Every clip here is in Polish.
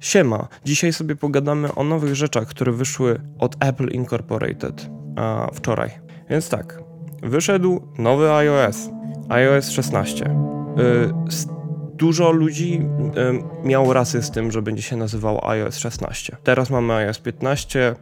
Siema, dzisiaj sobie pogadamy o nowych rzeczach, które wyszły od Apple Incorporated a, wczoraj. Więc tak, wyszedł nowy iOS, iOS 16. Y, dużo ludzi y, miało rację z tym, że będzie się nazywał iOS 16. Teraz mamy iOS 15,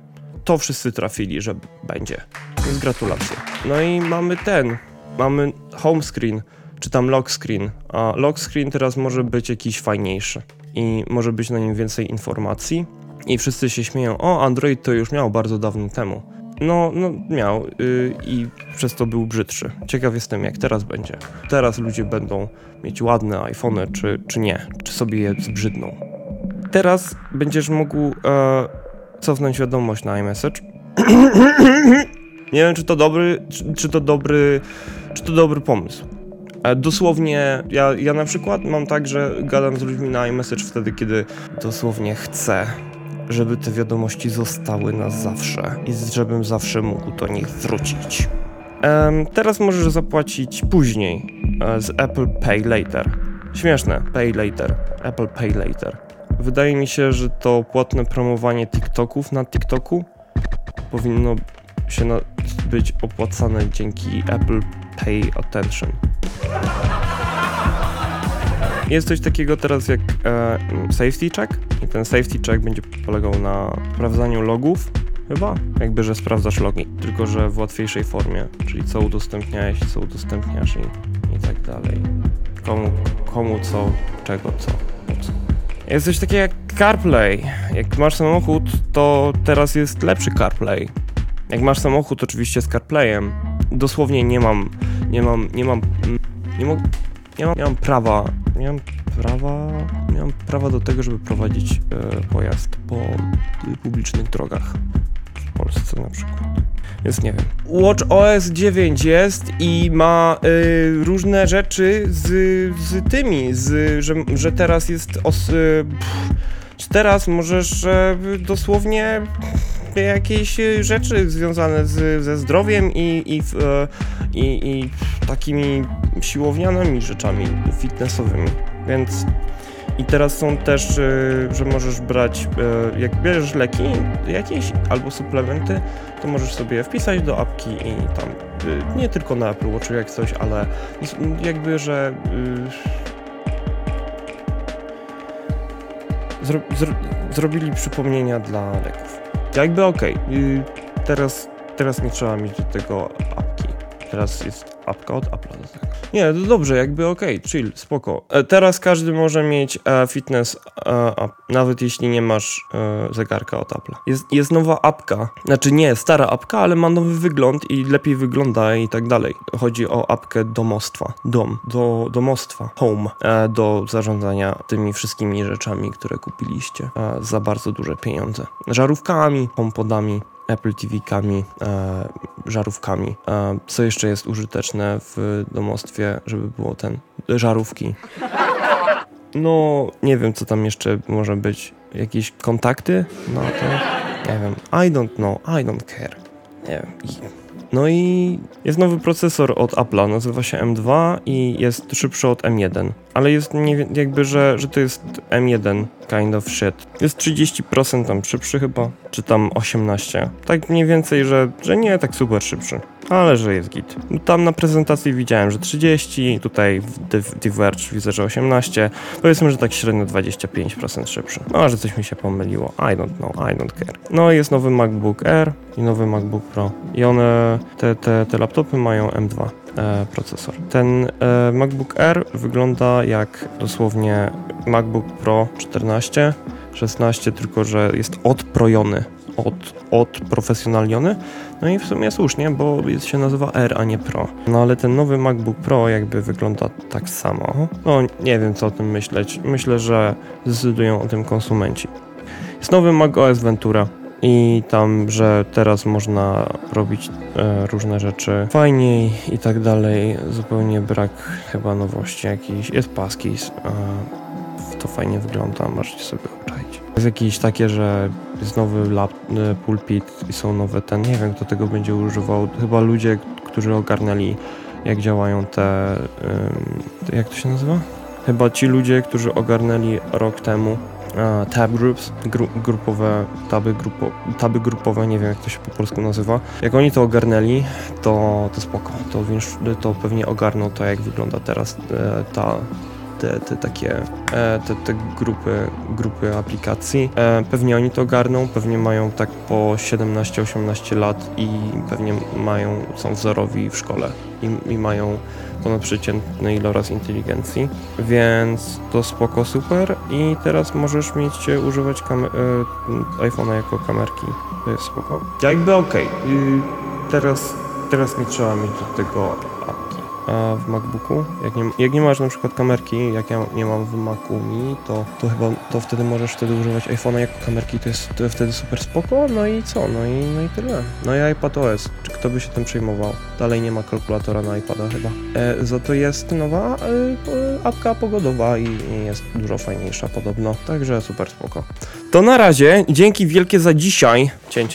to wszyscy trafili, że będzie. Więc gratulacje. No i mamy ten, mamy home screen, czy tam lock screen, a lock screen teraz może być jakiś fajniejszy i może być na nim więcej informacji i wszyscy się śmieją, o Android to już miał bardzo dawno temu. No, no miał yy, i przez to był brzydszy. Ciekaw jestem jak teraz będzie. Teraz ludzie będą mieć ładne iPhony, czy, czy nie, czy sobie je zbrzydną. Teraz będziesz mógł e, cofnąć wiadomość na iMessage. nie wiem, czy to dobry, czy, czy to dobry, czy to dobry pomysł. E, Dosłownie, ja, ja na przykład mam tak, że gadam z ludźmi na iMessage wtedy, kiedy dosłownie chcę, żeby te wiadomości zostały na zawsze i żebym zawsze mógł do nich wrócić. Teraz możesz zapłacić później e, z Apple Pay Later. Śmieszne, Pay Later, Apple Pay Later. Wydaje mi się, że to płatne promowanie TikToków na TikToku powinno się być opłacane dzięki Apple Pay Attention. Jest coś takiego teraz jak e, safety check i ten safety check będzie polegał na sprawdzaniu logów, chyba, jakby, że sprawdzasz logi, tylko że w łatwiejszej formie, czyli co udostępniałeś, co udostępniasz i, i tak dalej. Komu, komu co, czego co. Jest coś takiego jak CarPlay. Jak masz samochód, to teraz jest lepszy CarPlay. Jak masz samochód oczywiście z CarPlayem, dosłownie nie mam, nie mam, nie mam, mm, nie, mo- nie mam, mam prawa, nie mam prawa, nie mam prawa do tego, żeby prowadzić e, pojazd po y, publicznych drogach w Polsce na przykład. Więc nie wiem. Watch OS 9 jest i ma y, różne rzeczy z, z tymi, z, że, że teraz jest os, y, pff, teraz możesz e, dosłownie jakieś e, rzeczy związane z, ze zdrowiem i, i, e, i, i takimi siłownianymi rzeczami fitnessowymi. Więc i teraz są też, e, że możesz brać, e, jak bierzesz leki jakieś albo suplementy, to możesz sobie wpisać do apki i tam e, nie tylko na Apple Watchu jak coś, ale jakby, że y, zro, zro, zrobili przypomnienia dla leków. Jakby okej, y, teraz, teraz nie trzeba mieć do tego apki. Teraz jest apka od Apple'a do tego. Nie, to dobrze, jakby okej, chill, spoko. E, teraz każdy może mieć e, fitness e, app, nawet jeśli nie masz zegarka od Apple'a. Jest, jest nowa apka, znaczy nie, stara apka, ale ma nowy wygląd i lepiej wygląda i tak dalej. Chodzi o apkę domostwa, dom, do domostwa, home, do zarządzania tymi wszystkimi rzeczami, które kupiliście za bardzo duże pieniądze. Żarówkami, HomePodami, Apple TV-kami, e, żarówkami. E, co jeszcze jest użyteczne w domostwie, żeby było ten... żarówki. No, nie wiem, co tam jeszcze może być. Jakieś kontakty? No to... nie wiem. I don't know. I don't care. Nie wiem. No i jest nowy procesor od Apple'a, nazywa się M2 i jest szybszy od M1. Ale jest nie, jakby, że, że to jest M1 kind of shit. Jest 30% tam szybszy chyba, czy tam 18. Tak mniej więcej, że, że nie tak super szybszy. Ale że jest git. Tam na prezentacji widziałem, że 30, tutaj w Div- Diverge widzę, że 18. Powiedzmy, że tak średnio 25% szybszy. No, a że coś mi się pomyliło. I don't know, I don't care. No jest nowy MacBook Air i nowy MacBook Pro. I one, te, te, te laptopy mają M2 e, procesor. Ten e, MacBook Air wygląda jak dosłownie MacBook Pro 14, 16, tylko że jest odprojony, od, odprofesjonalniony. No i w sumie słusznie, bo się nazywa R, a nie Pro. No ale ten nowy MacBook Pro jakby wygląda tak samo. No nie wiem co o tym myśleć. Myślę, że zdecydują o tym konsumenci. Jest nowy macOS Ventura. I tam, że teraz można robić e, różne rzeczy fajniej i tak dalej. Zupełnie brak chyba nowości jakiejś. Jest paskis. E, to fajnie wygląda, możecie sobie obczaić. Jest jakieś takie, że jest nowy lap, e, pulpit i są nowe ten, nie wiem kto tego będzie używał. Chyba ludzie, którzy ogarnęli jak działają te, jak to się nazywa? Chyba ci ludzie, którzy ogarnęli rok temu tab groups, gru, grupowe, taby, grupo, taby grupowe, nie wiem jak to się po polsku nazywa. Jak oni to ogarnęli, to, to spoko. To, to pewnie ogarną to, jak wygląda teraz e, ta te, te takie e, te, te grupy, grupy aplikacji. E, pewnie oni to ogarną, pewnie mają tak po 17-18 lat i pewnie mają, są wzorowi w szkole i, i mają ponadprzeciętny iloraz inteligencji, więc to spoko, super i teraz możesz mieć, e, używać iPhone'a jako kamerki, to jest spoko. Jakby okej, y, teraz, teraz nie trzeba mieć do tego w MacBooku, jak nie, jak nie masz na przykład kamerki, jak ja nie mam w Macu Mini, to, to chyba, to wtedy możesz wtedy używać iPhone'a jako kamerki, to jest to wtedy super spoko, no i co, no i, no i tyle. No i iPad OS, czy kto by się tym przejmował? Dalej nie ma kalkulatora na iPada chyba. E, za to jest nowa e, apka pogodowa i, i jest dużo fajniejsza podobno, także super spoko. To na razie, dzięki wielkie za dzisiaj. Cięcie.